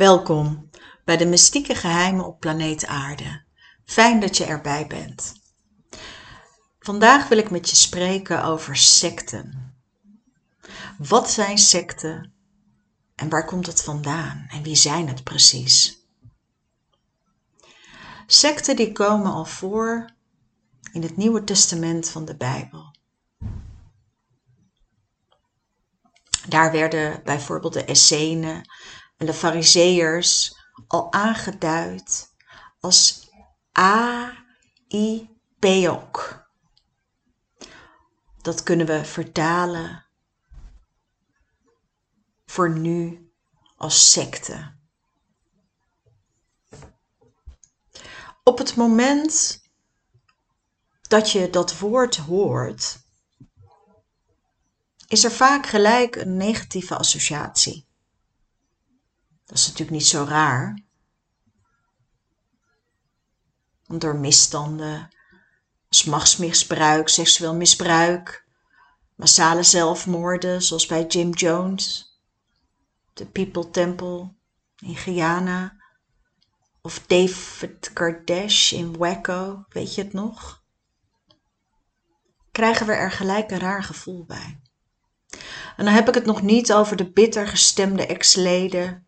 Welkom bij de mystieke geheimen op planeet Aarde. Fijn dat je erbij bent. Vandaag wil ik met je spreken over secten. Wat zijn secten en waar komt het vandaan en wie zijn het precies? Secten die komen al voor in het Nieuwe Testament van de Bijbel. Daar werden bijvoorbeeld de Essenen en de Fariseërs al aangeduid als A-I-Peok. Dat kunnen we vertalen voor nu als secte. Op het moment dat je dat woord hoort, is er vaak gelijk een negatieve associatie. Dat is natuurlijk niet zo raar. Want door misstanden als seksueel misbruik, massale zelfmoorden zoals bij Jim Jones, de People Temple in Guyana of David Kardash in Waco, weet je het nog? Krijgen we er gelijk een raar gevoel bij. En dan heb ik het nog niet over de bitter gestemde ex-leden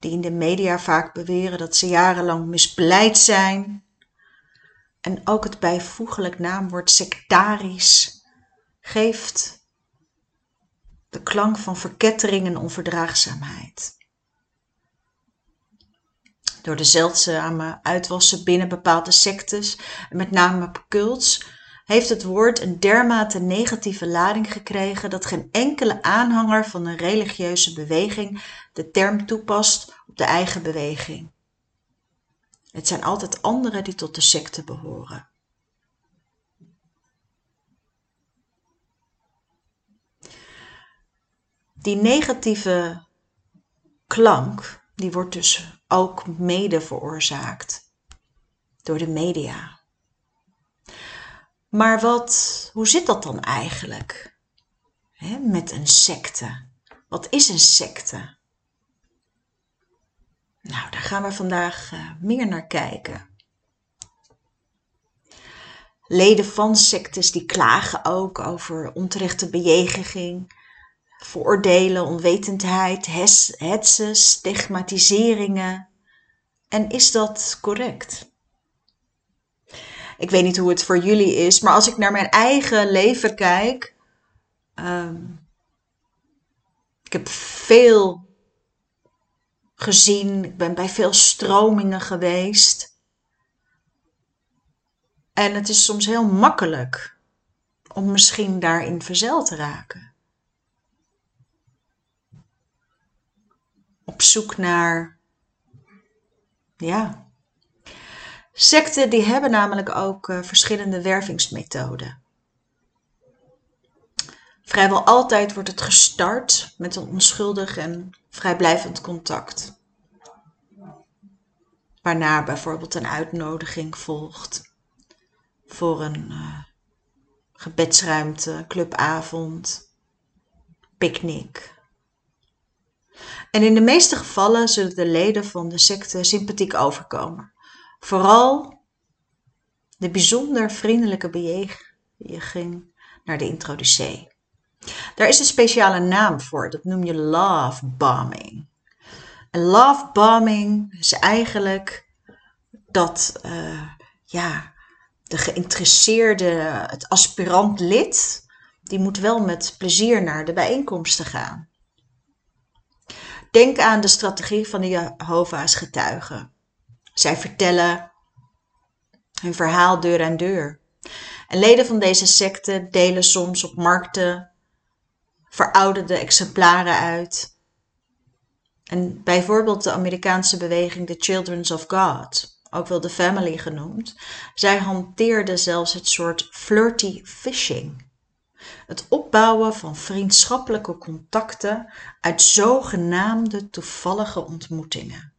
die in de media vaak beweren dat ze jarenlang misbeleid zijn. En ook het bijvoeglijk naamwoord sectarisch geeft de klank van verkettering en onverdraagzaamheid. Door de zeldzame uitwassen binnen bepaalde sectes, met name cults, heeft het woord een dermate negatieve lading gekregen dat geen enkele aanhanger van een religieuze beweging de term toepast op de eigen beweging. Het zijn altijd anderen die tot de secte behoren. Die negatieve klank, die wordt dus ook mede veroorzaakt door de media. Maar wat, hoe zit dat dan eigenlijk met een secte? Wat is een secte? Nou, daar gaan we vandaag uh, meer naar kijken. Leden van sectes die klagen ook over onterechte bejeging, vooroordelen, onwetendheid, hetsen, stigmatiseringen. En is dat correct? Ik weet niet hoe het voor jullie is, maar als ik naar mijn eigen leven kijk. Um, ik heb veel gezien, ik ben bij veel stromingen geweest. En het is soms heel makkelijk om misschien daarin verzeild te raken. Op zoek naar, ja, Secten die hebben namelijk ook uh, verschillende wervingsmethoden. Vrijwel altijd wordt het gestart met een onschuldig en vrijblijvend contact. Waarna bijvoorbeeld een uitnodiging volgt voor een uh, gebedsruimte, clubavond, picknick. En in de meeste gevallen zullen de leden van de secte sympathiek overkomen. Vooral de bijzonder vriendelijke bejeging naar de introducee. Daar is een speciale naam voor, dat noem je love bombing. En love bombing is eigenlijk dat uh, ja, de geïnteresseerde, het aspirant lid, die moet wel met plezier naar de bijeenkomsten gaan. Denk aan de strategie van de Jehovah's getuigen. Zij vertellen hun verhaal deur aan deur. En leden van deze secte delen soms op markten verouderde exemplaren uit. En bijvoorbeeld de Amerikaanse beweging The Children of God, ook wel de Family genoemd, zij hanteerde zelfs het soort flirty fishing. Het opbouwen van vriendschappelijke contacten uit zogenaamde toevallige ontmoetingen.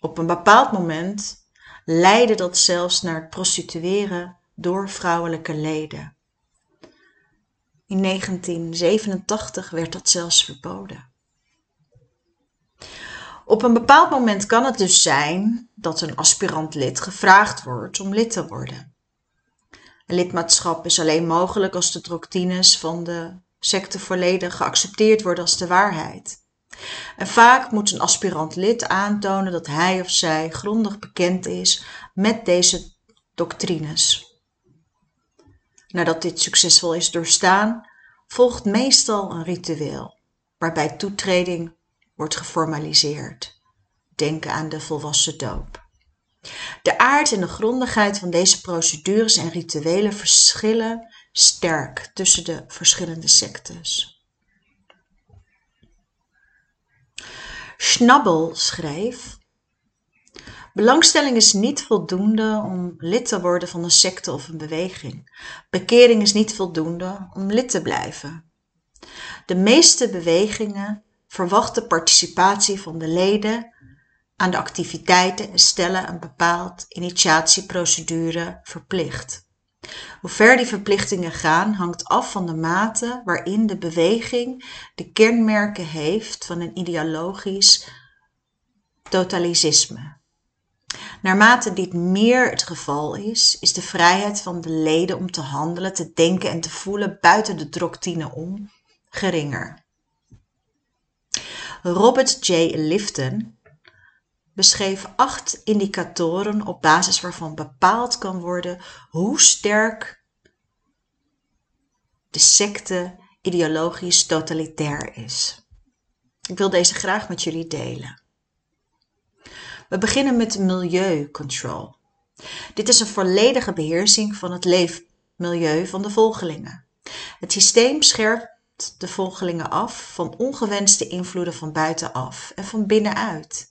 Op een bepaald moment leidde dat zelfs naar het prostitueren door vrouwelijke leden. In 1987 werd dat zelfs verboden. Op een bepaald moment kan het dus zijn dat een aspirant lid gevraagd wordt om lid te worden. Een lidmaatschap is alleen mogelijk als de doctrines van de secte volledig geaccepteerd worden als de waarheid. En vaak moet een aspirant lid aantonen dat hij of zij grondig bekend is met deze doctrines. Nadat dit succesvol is doorstaan, volgt meestal een ritueel, waarbij toetreding wordt geformaliseerd. Denk aan de volwassen doop. De aard en de grondigheid van deze procedures en rituelen verschillen sterk tussen de verschillende sectes. Schnabbel schreef: Belangstelling is niet voldoende om lid te worden van een secte of een beweging. Bekering is niet voldoende om lid te blijven. De meeste bewegingen verwachten participatie van de leden aan de activiteiten en stellen een bepaald initiatieprocedure verplicht. Hoe ver die verplichtingen gaan hangt af van de mate waarin de beweging de kenmerken heeft van een ideologisch totalisme. Naarmate dit meer het geval is, is de vrijheid van de leden om te handelen, te denken en te voelen buiten de doctrine om geringer. Robert J. Lifton beschreef acht indicatoren op basis waarvan bepaald kan worden hoe sterk de secte ideologisch totalitair is. Ik wil deze graag met jullie delen. We beginnen met milieucontrol. Dit is een volledige beheersing van het leefmilieu van de volgelingen. Het systeem scherpt de volgelingen af van ongewenste invloeden van buitenaf en van binnenuit.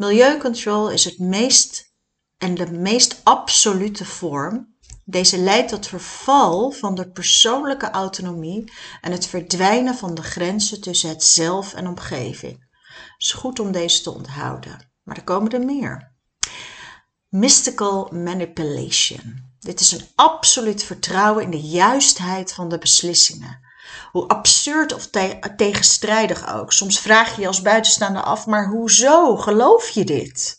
Milieucontrol is het meest en de meest absolute vorm. Deze leidt tot verval van de persoonlijke autonomie en het verdwijnen van de grenzen tussen het zelf en omgeving. Het is goed om deze te onthouden, maar er komen er meer. Mystical manipulation. Dit is een absoluut vertrouwen in de juistheid van de beslissingen. Hoe absurd of tegenstrijdig ook. Soms vraag je je als buitenstaander af, maar hoezo geloof je dit?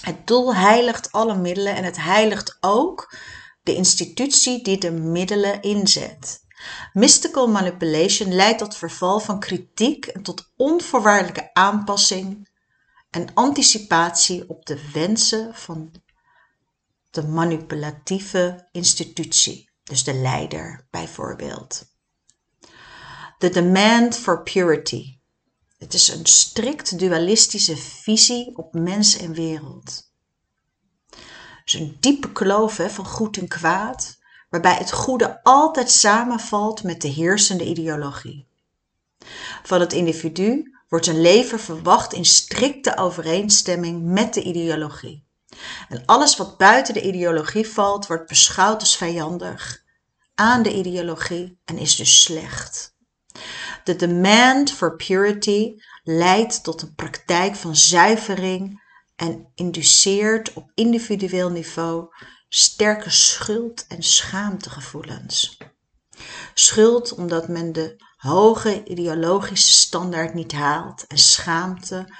Het doel heiligt alle middelen en het heiligt ook de institutie die de middelen inzet. Mystical manipulation leidt tot verval van kritiek en tot onvoorwaardelijke aanpassing en anticipatie op de wensen van de manipulatieve institutie dus de leider bijvoorbeeld. The demand for purity. Het is een strikt dualistische visie op mens en wereld. Dus een diepe kloof hè, van goed en kwaad, waarbij het goede altijd samenvalt met de heersende ideologie. Van het individu wordt een leven verwacht in strikte overeenstemming met de ideologie. En alles wat buiten de ideologie valt, wordt beschouwd als vijandig aan de ideologie en is dus slecht. De demand for purity leidt tot een praktijk van zuivering en induceert op individueel niveau sterke schuld- en schaamtegevoelens. Schuld omdat men de hoge ideologische standaard niet haalt en schaamte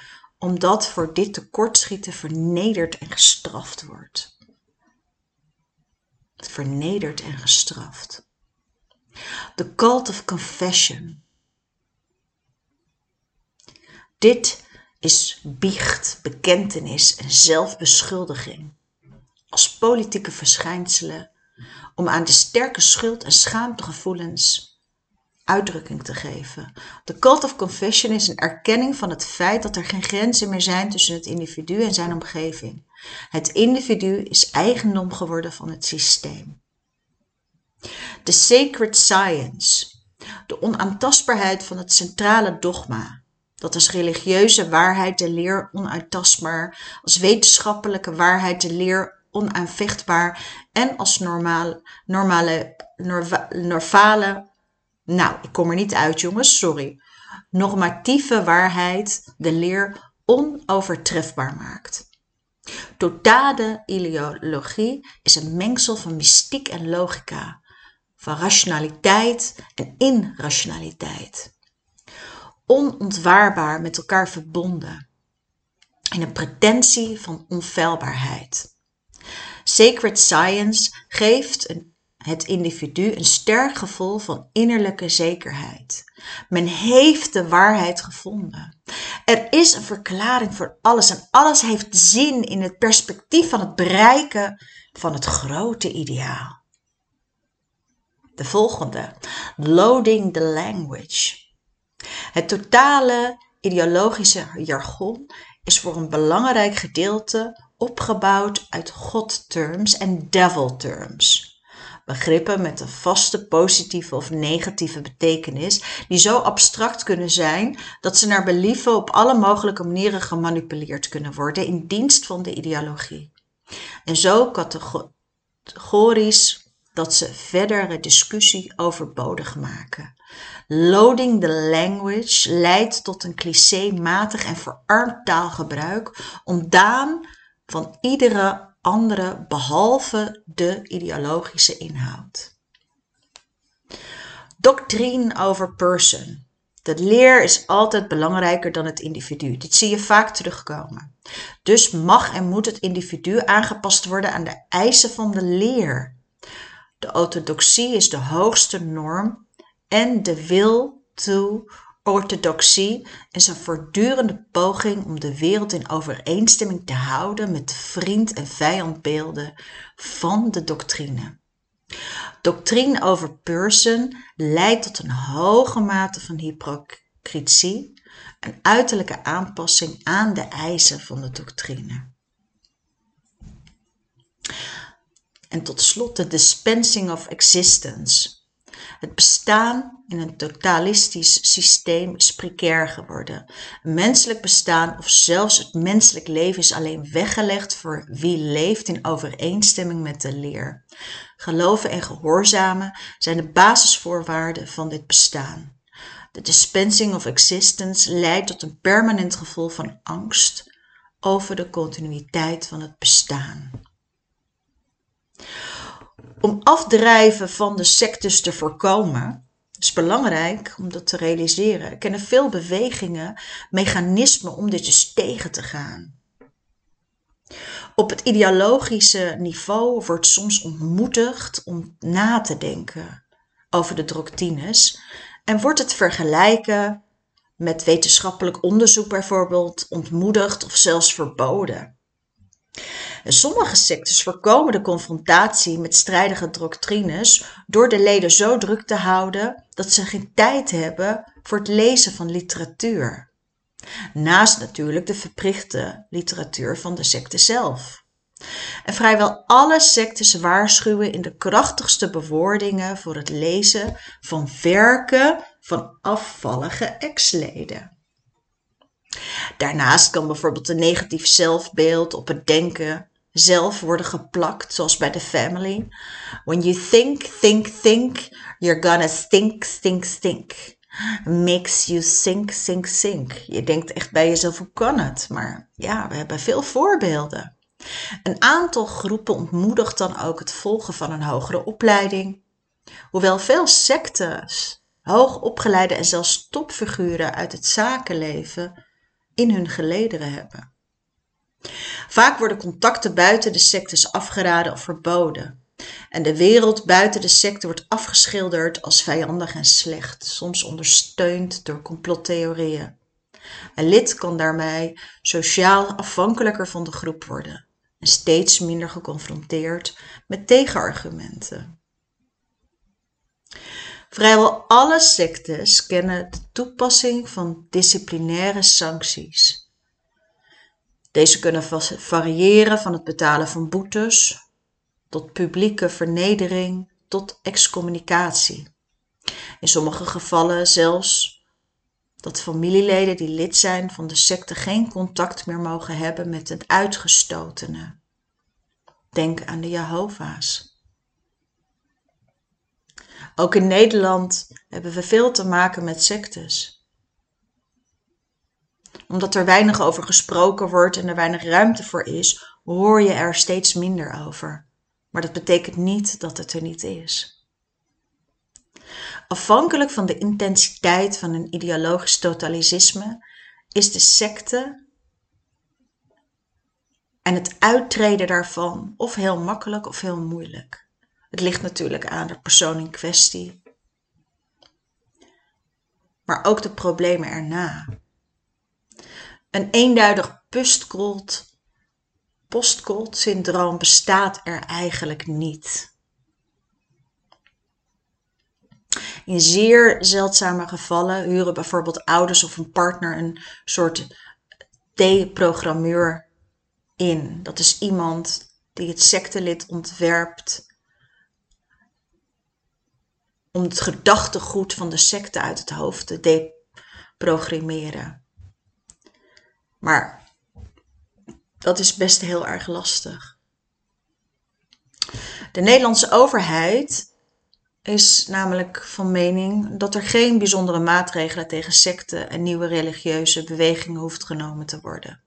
omdat voor dit tekortschieten vernederd en gestraft wordt. Vernederd en gestraft. The cult of confession. Dit is biecht, bekentenis en zelfbeschuldiging als politieke verschijnselen om aan de sterke schuld- en schaamtegevoelens uitdrukking te geven. De cult of confession is een erkenning van het feit dat er geen grenzen meer zijn tussen het individu en zijn omgeving. Het individu is eigendom geworden van het systeem. De sacred science, de onaantastbaarheid van het centrale dogma, dat als religieuze waarheid de leer onuittastbaar, als wetenschappelijke waarheid de leer onaanvechtbaar en als normale, normale, normale nou, ik kom er niet uit, jongens, sorry. Normatieve waarheid de leer onovertrefbaar maakt. Totale ideologie is een mengsel van mystiek en logica, van rationaliteit en irrationaliteit. onontwaarbaar met elkaar verbonden, in een pretentie van onfeilbaarheid. Sacred Science geeft een het individu een sterk gevoel van innerlijke zekerheid. Men heeft de waarheid gevonden. Er is een verklaring voor alles en alles heeft zin in het perspectief van het bereiken van het grote ideaal. De volgende, loading the language. Het totale ideologische jargon is voor een belangrijk gedeelte opgebouwd uit God-terms en devil-terms begrippen met een vaste positieve of negatieve betekenis, die zo abstract kunnen zijn dat ze naar believen op alle mogelijke manieren gemanipuleerd kunnen worden in dienst van de ideologie. En zo categorisch dat ze verdere discussie overbodig maken. Loading the language leidt tot een clichématig en verarmd taalgebruik, ontdaan van iedere andere behalve de ideologische inhoud. Doctrine over person. De leer is altijd belangrijker dan het individu. Dit zie je vaak terugkomen. Dus mag en moet het individu aangepast worden aan de eisen van de leer. De orthodoxie is de hoogste norm en de wil toe orthodoxie is een voortdurende poging om de wereld in overeenstemming te houden met vriend- en vijandbeelden van de doctrine. Doctrine over person leidt tot een hoge mate van hypocrisie, een uiterlijke aanpassing aan de eisen van de doctrine. En tot slot de dispensing of existence. Het bestaan in een totalistisch systeem is precair geworden. Een menselijk bestaan of zelfs het menselijk leven is alleen weggelegd voor wie leeft in overeenstemming met de leer. Geloven en gehoorzamen zijn de basisvoorwaarden van dit bestaan. De dispensing of existence leidt tot een permanent gevoel van angst over de continuïteit van het bestaan. Om afdrijven van de sectes te voorkomen, is belangrijk om dat te realiseren. Er kennen veel bewegingen, mechanismen om dit dus tegen te gaan. Op het ideologische niveau wordt soms ontmoedigd om na te denken over de doctrines en wordt het vergelijken met wetenschappelijk onderzoek bijvoorbeeld ontmoedigd of zelfs verboden. Sommige sectes voorkomen de confrontatie met strijdige doctrines door de leden zo druk te houden dat ze geen tijd hebben voor het lezen van literatuur. Naast natuurlijk de verplichte literatuur van de secte zelf. En vrijwel alle sectes waarschuwen in de krachtigste bewoordingen voor het lezen van werken van afvallige ex-leden. Daarnaast kan bijvoorbeeld een negatief zelfbeeld op het denken zelf worden geplakt, zoals bij de family. When you think, think, think, you're gonna stink, stink, stink. Makes you sink, sink, sink. Je denkt echt bij jezelf, hoe kan het? Maar ja, we hebben veel voorbeelden. Een aantal groepen ontmoedigt dan ook het volgen van een hogere opleiding. Hoewel veel sectes hoogopgeleide en zelfs topfiguren uit het zakenleven in hun gelederen hebben. Vaak worden contacten buiten de sectes afgeraden of verboden. En de wereld buiten de secte wordt afgeschilderd als vijandig en slecht, soms ondersteund door complottheorieën. Een lid kan daarmee sociaal afhankelijker van de groep worden en steeds minder geconfronteerd met tegenargumenten. Vrijwel alle sectes kennen de toepassing van disciplinaire sancties. Deze kunnen variëren van het betalen van boetes tot publieke vernedering tot excommunicatie. In sommige gevallen zelfs dat familieleden die lid zijn van de secte geen contact meer mogen hebben met het uitgestotene. Denk aan de Jehovah's. Ook in Nederland hebben we veel te maken met sectes omdat er weinig over gesproken wordt en er weinig ruimte voor is, hoor je er steeds minder over. Maar dat betekent niet dat het er niet is. Afhankelijk van de intensiteit van een ideologisch totalisme is de secte en het uittreden daarvan of heel makkelijk of heel moeilijk. Het ligt natuurlijk aan de persoon in kwestie, maar ook de problemen erna. Een eenduidig postcode postcode-syndroom bestaat er eigenlijk niet. In zeer zeldzame gevallen huren bijvoorbeeld ouders of een partner een soort deprogrammeur in. Dat is iemand die het sectelid ontwerpt om het gedachtegoed van de secte uit het hoofd te deprogrammeren. Maar dat is best heel erg lastig. De Nederlandse overheid is namelijk van mening dat er geen bijzondere maatregelen tegen secten en nieuwe religieuze bewegingen hoeft genomen te worden.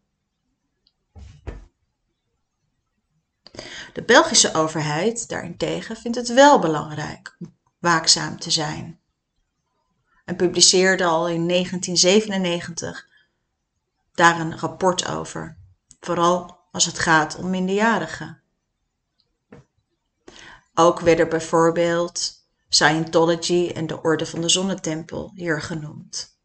De Belgische overheid daarentegen vindt het wel belangrijk om waakzaam te zijn en publiceerde al in 1997 daar een rapport over, vooral als het gaat om minderjarigen. Ook werden bijvoorbeeld Scientology en de Orde van de Zonnetempel hier genoemd.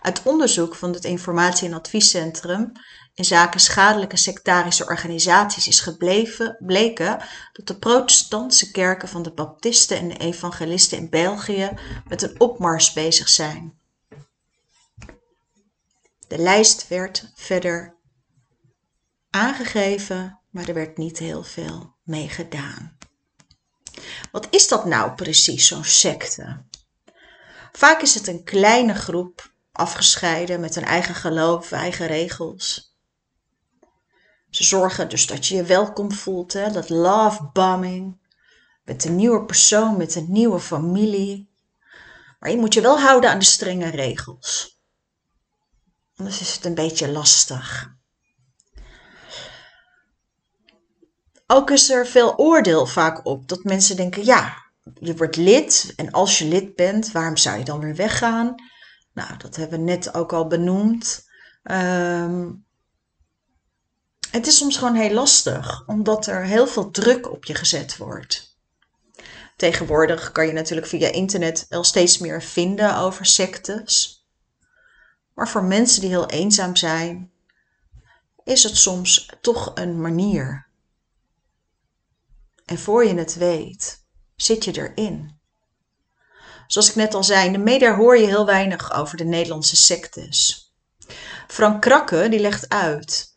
Uit onderzoek van het Informatie- en Adviescentrum in zaken schadelijke sectarische organisaties is gebleven, bleken dat de protestantse kerken van de baptisten en de evangelisten in België met een opmars bezig zijn. De lijst werd verder aangegeven, maar er werd niet heel veel mee gedaan. Wat is dat nou precies, zo'n secte? Vaak is het een kleine groep, afgescheiden met een eigen geloof, eigen regels. Ze zorgen dus dat je je welkom voelt, hè? dat love bombing. Met een nieuwe persoon, met een nieuwe familie. Maar je moet je wel houden aan de strenge regels. Anders is het een beetje lastig. Ook is er veel oordeel vaak op dat mensen denken: ja, je wordt lid en als je lid bent, waarom zou je dan weer weggaan? Nou, dat hebben we net ook al benoemd. Um, het is soms gewoon heel lastig, omdat er heel veel druk op je gezet wordt. Tegenwoordig kan je natuurlijk via internet wel steeds meer vinden over sectes. Maar voor mensen die heel eenzaam zijn, is het soms toch een manier. En voor je het weet, zit je erin. Zoals ik net al zei, in de media hoor je heel weinig over de Nederlandse sectes. Frank Krakke die legt uit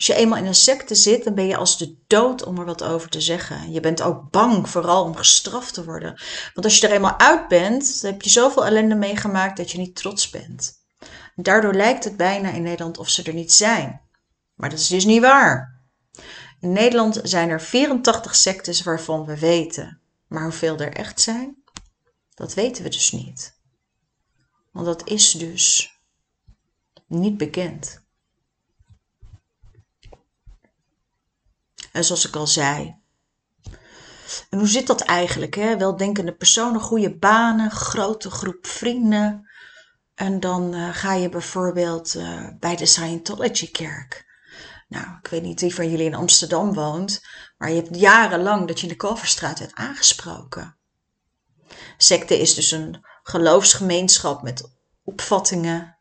als je eenmaal in een secte zit, dan ben je als de dood om er wat over te zeggen. Je bent ook bang, vooral om gestraft te worden. Want als je er eenmaal uit bent, dan heb je zoveel ellende meegemaakt dat je niet trots bent. Daardoor lijkt het bijna in Nederland of ze er niet zijn. Maar dat is dus niet waar. In Nederland zijn er 84 sectes waarvan we weten. Maar hoeveel er echt zijn, dat weten we dus niet. Want dat is dus niet bekend. En zoals ik al zei. En hoe zit dat eigenlijk? Hè? Weldenkende personen, goede banen, grote groep vrienden. En dan uh, ga je bijvoorbeeld uh, bij de Scientology-kerk. Nou, ik weet niet wie van jullie in Amsterdam woont, maar je hebt jarenlang dat je in de Kalverstraat werd aangesproken. Secte is dus een geloofsgemeenschap met opvattingen.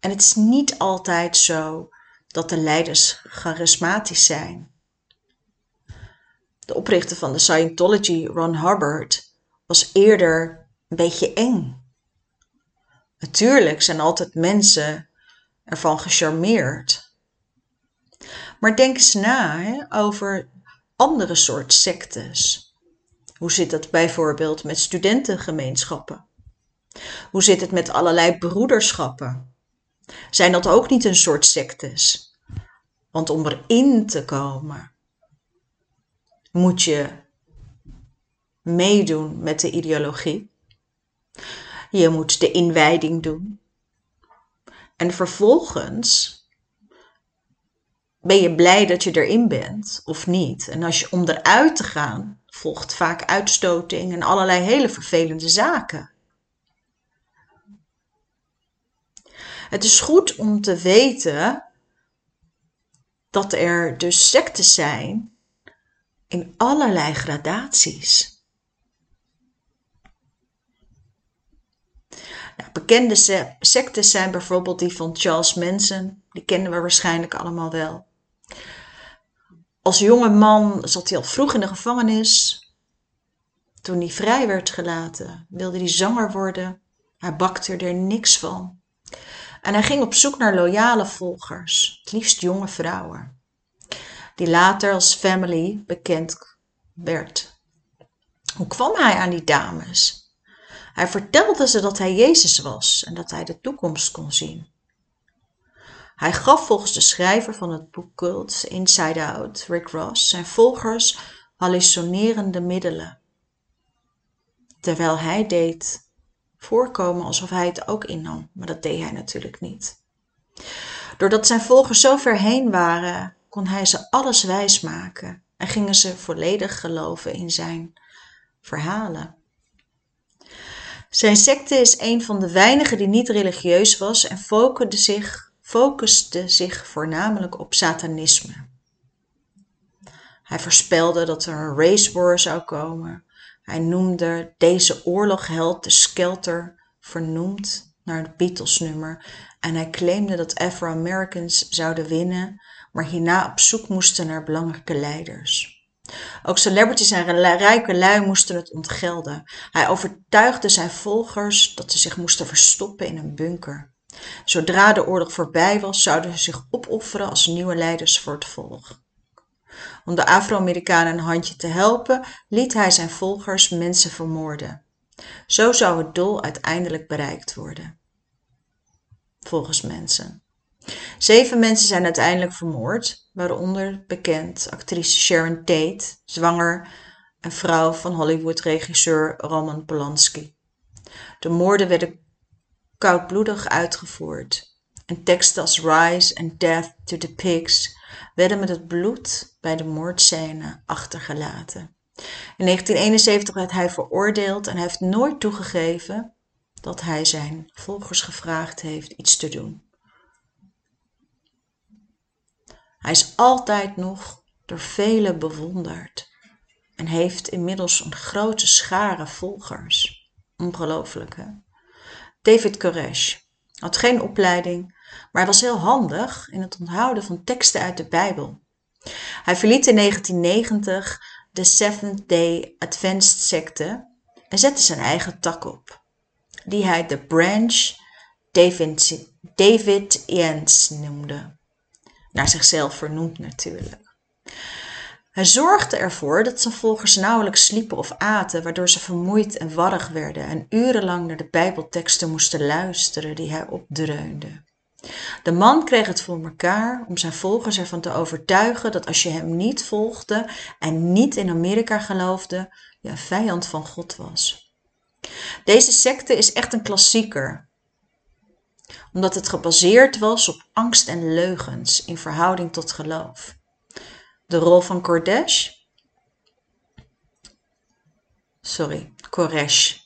En het is niet altijd zo dat de leiders charismatisch zijn. De oprichter van de Scientology, Ron Hubbard, was eerder een beetje eng. Natuurlijk zijn altijd mensen ervan gecharmeerd. Maar denk eens na hè, over andere soort sectes. Hoe zit het bijvoorbeeld met studentengemeenschappen? Hoe zit het met allerlei broederschappen? Zijn dat ook niet een soort sectes? Want om erin te komen, moet je meedoen met de ideologie. Je moet de inwijding doen. En vervolgens ben je blij dat je erin bent of niet. En als je om eruit te gaan, volgt vaak uitstoting en allerlei hele vervelende zaken. Het is goed om te weten dat er dus sectes zijn in allerlei gradaties. Nou, bekende sectes zijn bijvoorbeeld die van Charles Manson, die kennen we waarschijnlijk allemaal wel. Als jonge man zat hij al vroeg in de gevangenis. Toen hij vrij werd gelaten, wilde hij zanger worden. Hij bakte er niks van. En hij ging op zoek naar loyale volgers, het liefst jonge vrouwen, die later als family bekend werd. Hoe kwam hij aan die dames? Hij vertelde ze dat hij Jezus was en dat hij de toekomst kon zien. Hij gaf volgens de schrijver van het boek Cult Inside Out, Rick Ross, zijn volgers hallucinerende middelen. Terwijl hij deed voorkomen alsof hij het ook innam, maar dat deed hij natuurlijk niet. Doordat zijn volgers zo ver heen waren, kon hij ze alles wijsmaken en gingen ze volledig geloven in zijn verhalen. Zijn secte is een van de weinigen die niet religieus was en focuste zich, focuste zich voornamelijk op satanisme. Hij voorspelde dat er een race war zou komen. Hij noemde deze oorlogheld de Skelter, vernoemd naar het Beatles-nummer. En hij claimde dat Afro-Americans zouden winnen, maar hierna op zoek moesten naar belangrijke leiders. Ook celebrities en rijke lui moesten het ontgelden. Hij overtuigde zijn volgers dat ze zich moesten verstoppen in een bunker. Zodra de oorlog voorbij was, zouden ze zich opofferen als nieuwe leiders voor het volk. Om de Afro-Amerikanen een handje te helpen, liet hij zijn volgers mensen vermoorden. Zo zou het doel uiteindelijk bereikt worden. Volgens mensen. Zeven mensen zijn uiteindelijk vermoord, waaronder bekend actrice Sharon Tate, zwanger en vrouw van Hollywood-regisseur Roman Polanski. De moorden werden koudbloedig uitgevoerd en teksten als Rise and Death to the Pigs werden met het bloed bij de moordscène achtergelaten. In 1971 werd hij veroordeeld en heeft nooit toegegeven dat hij zijn volgers gevraagd heeft iets te doen. Hij is altijd nog door velen bewonderd en heeft inmiddels een grote schare volgers. Ongelooflijk, hè? David Koresh had geen opleiding, maar was heel handig in het onthouden van teksten uit de Bijbel. Hij verliet in 1990 de Seventh Day Adventist secte en zette zijn eigen tak op, die hij de Branch David, David noemde naar zichzelf vernoemd natuurlijk. Hij zorgde ervoor dat zijn volgers nauwelijks sliepen of aten, waardoor ze vermoeid en warrig werden en urenlang naar de Bijbelteksten moesten luisteren die hij opdreunde. De man kreeg het voor elkaar om zijn volgers ervan te overtuigen dat als je hem niet volgde en niet in Amerika geloofde, je een vijand van God was. Deze secte is echt een klassieker omdat het gebaseerd was op angst en leugens in verhouding tot geloof. De rol van Koresh, sorry, Koresh.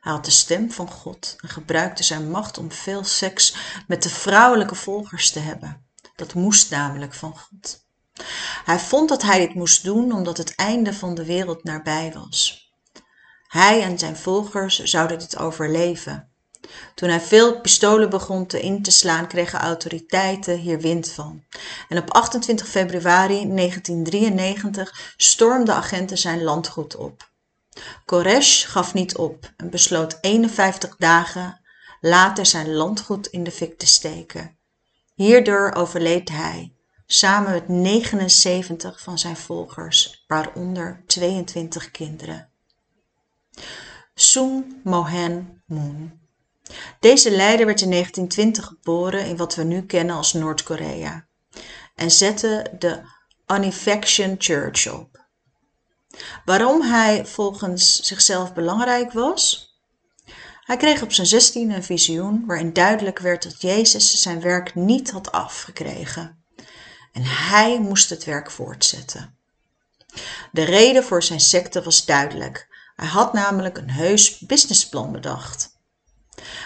Hij had de stem van God en gebruikte zijn macht om veel seks met de vrouwelijke volgers te hebben. Dat moest namelijk van God. Hij vond dat hij dit moest doen omdat het einde van de wereld nabij was. Hij en zijn volgers zouden dit overleven toen hij veel pistolen begon te in te slaan, kregen autoriteiten hier wind van. En op 28 februari 1993 stormden agenten zijn landgoed op. Koresh gaf niet op en besloot 51 dagen later zijn landgoed in de fik te steken. Hierdoor overleed hij, samen met 79 van zijn volgers, waaronder 22 kinderen. Soon Mohan Moon deze leider werd in 1920 geboren in wat we nu kennen als Noord-Korea en zette de Unifaction Church op. Waarom hij volgens zichzelf belangrijk was? Hij kreeg op zijn 16 een visioen waarin duidelijk werd dat Jezus zijn werk niet had afgekregen en hij moest het werk voortzetten. De reden voor zijn secte was duidelijk. Hij had namelijk een heus businessplan bedacht.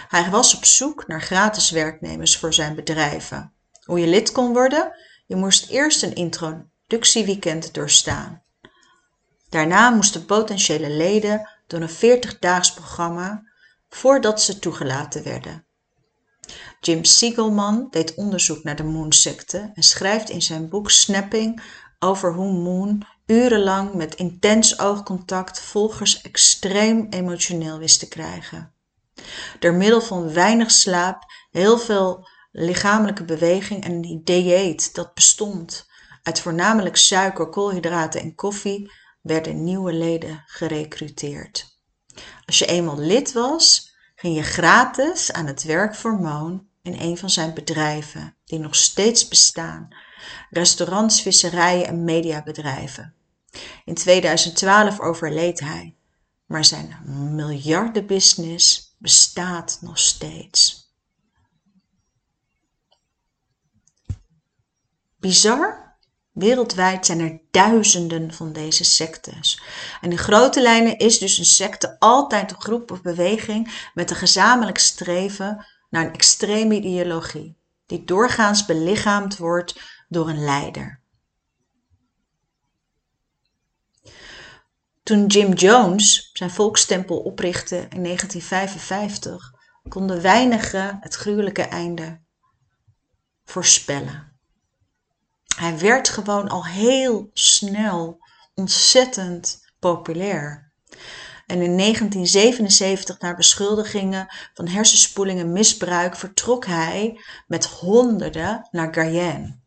Hij was op zoek naar gratis werknemers voor zijn bedrijven. Hoe je lid kon worden? Je moest eerst een introductieweekend doorstaan. Daarna moesten potentiële leden door een 40-daags programma voordat ze toegelaten werden. Jim Siegelman deed onderzoek naar de Moon-secte en schrijft in zijn boek Snapping over hoe Moon urenlang met intens oogcontact volgers extreem emotioneel wist te krijgen. Door middel van weinig slaap, heel veel lichamelijke beweging en een dieet dat bestond uit voornamelijk suiker, koolhydraten en koffie, werden nieuwe leden gerekruteerd. Als je eenmaal lid was, ging je gratis aan het werk voor Moon in een van zijn bedrijven, die nog steeds bestaan: restaurants, visserijen en mediabedrijven. In 2012 overleed hij, maar zijn miljardenbusiness bestaat nog steeds. Bizar? Wereldwijd zijn er duizenden van deze sectes. En in grote lijnen is dus een secte altijd een groep of beweging met een gezamenlijk streven naar een extreme ideologie, die doorgaans belichaamd wordt door een leider. Toen Jim Jones zijn volkstempel oprichtte in 1955, konden weinigen het gruwelijke einde voorspellen. Hij werd gewoon al heel snel ontzettend populair. En in 1977, na beschuldigingen van hersenspoeling en misbruik, vertrok hij met honderden naar Guyane.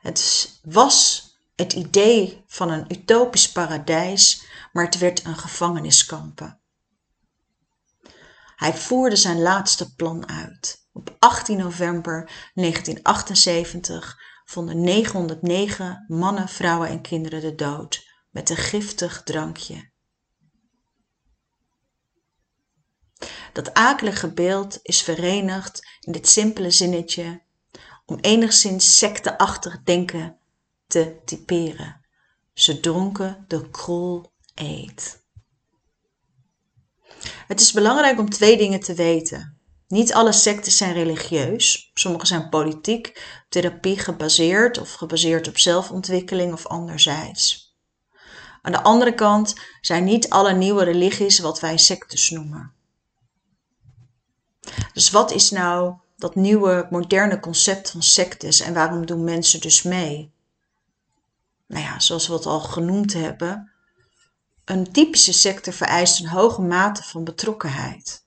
Het was het idee van een utopisch paradijs, maar het werd een gevangeniskampen. Hij voerde zijn laatste plan uit. Op 18 november 1978 vonden 909 mannen, vrouwen en kinderen de dood met een giftig drankje. Dat akelige beeld is verenigd in dit simpele zinnetje om enigszins secteachtig denken te typeren. Ze dronken de krol eet. Het is belangrijk om twee dingen te weten. Niet alle secten zijn religieus. Sommige zijn politiek, therapie gebaseerd of gebaseerd op zelfontwikkeling of anderzijds. Aan de andere kant zijn niet alle nieuwe religies wat wij sectes noemen. Dus wat is nou dat nieuwe moderne concept van sectes en waarom doen mensen dus mee? Nou ja, zoals we het al genoemd hebben, een typische secte vereist een hoge mate van betrokkenheid.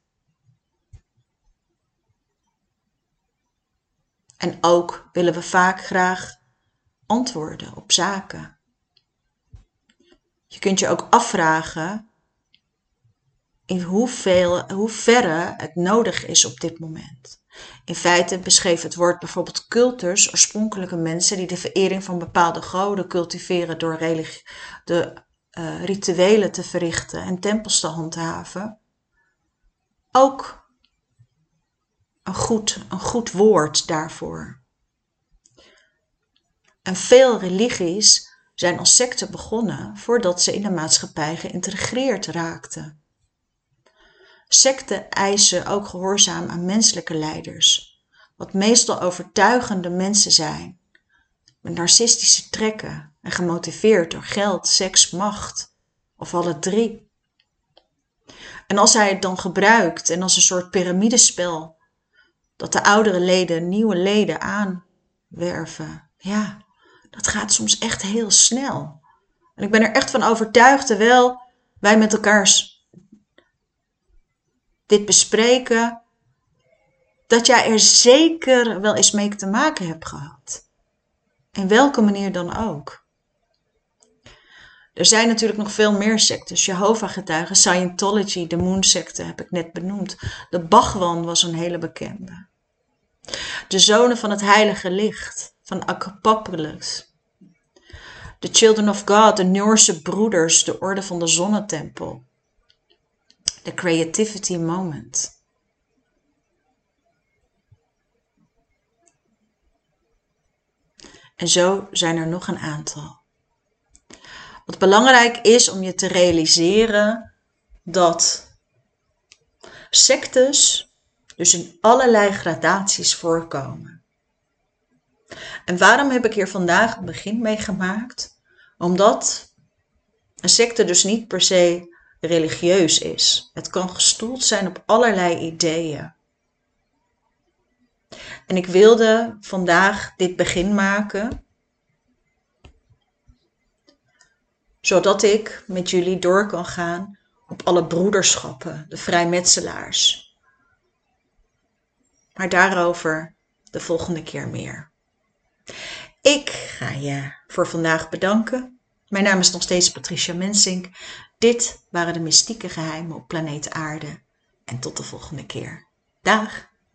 En ook willen we vaak graag antwoorden op zaken. Je kunt je ook afvragen in hoeveel, hoeverre het nodig is op dit moment. In feite beschreef het woord bijvoorbeeld cultus oorspronkelijke mensen die de verering van bepaalde goden cultiveren door de uh, rituelen te verrichten en tempels te handhaven. Ook een goed, een goed woord daarvoor. En veel religies zijn als secten begonnen voordat ze in de maatschappij geïntegreerd raakten. Secten eisen ook gehoorzaam aan menselijke leiders, wat meestal overtuigende mensen zijn, met narcistische trekken en gemotiveerd door geld, seks, macht of alle drie. En als hij het dan gebruikt en als een soort piramidespel dat de oudere leden nieuwe leden aanwerven. Ja, dat gaat soms echt heel snel. En ik ben er echt van overtuigd, terwijl wij met elkaar dit bespreken, dat jij er zeker wel eens mee te maken hebt gehad. In welke manier dan ook. Er zijn natuurlijk nog veel meer sectes. Jehovah-getuigen, Scientology, de Moon-secte heb ik net benoemd. De Bhagwan was een hele bekende. De zonen van het heilige licht, van Apocalypse. De Children of God, de Noorse broeders, de orde van de zonnetempel. De Creativity Moment. En zo zijn er nog een aantal. Wat belangrijk is om je te realiseren dat sectes dus in allerlei gradaties voorkomen. En waarom heb ik hier vandaag een begin mee gemaakt? Omdat een secte dus niet per se religieus is. Het kan gestoeld zijn op allerlei ideeën. En ik wilde vandaag dit begin maken, zodat ik met jullie door kan gaan op alle broederschappen, de vrijmetselaars. Maar daarover de volgende keer meer. Ik ga je voor vandaag bedanken. Mijn naam is nog steeds Patricia Mensink. Dit waren de mystieke geheimen op planeet Aarde. En tot de volgende keer. Dag!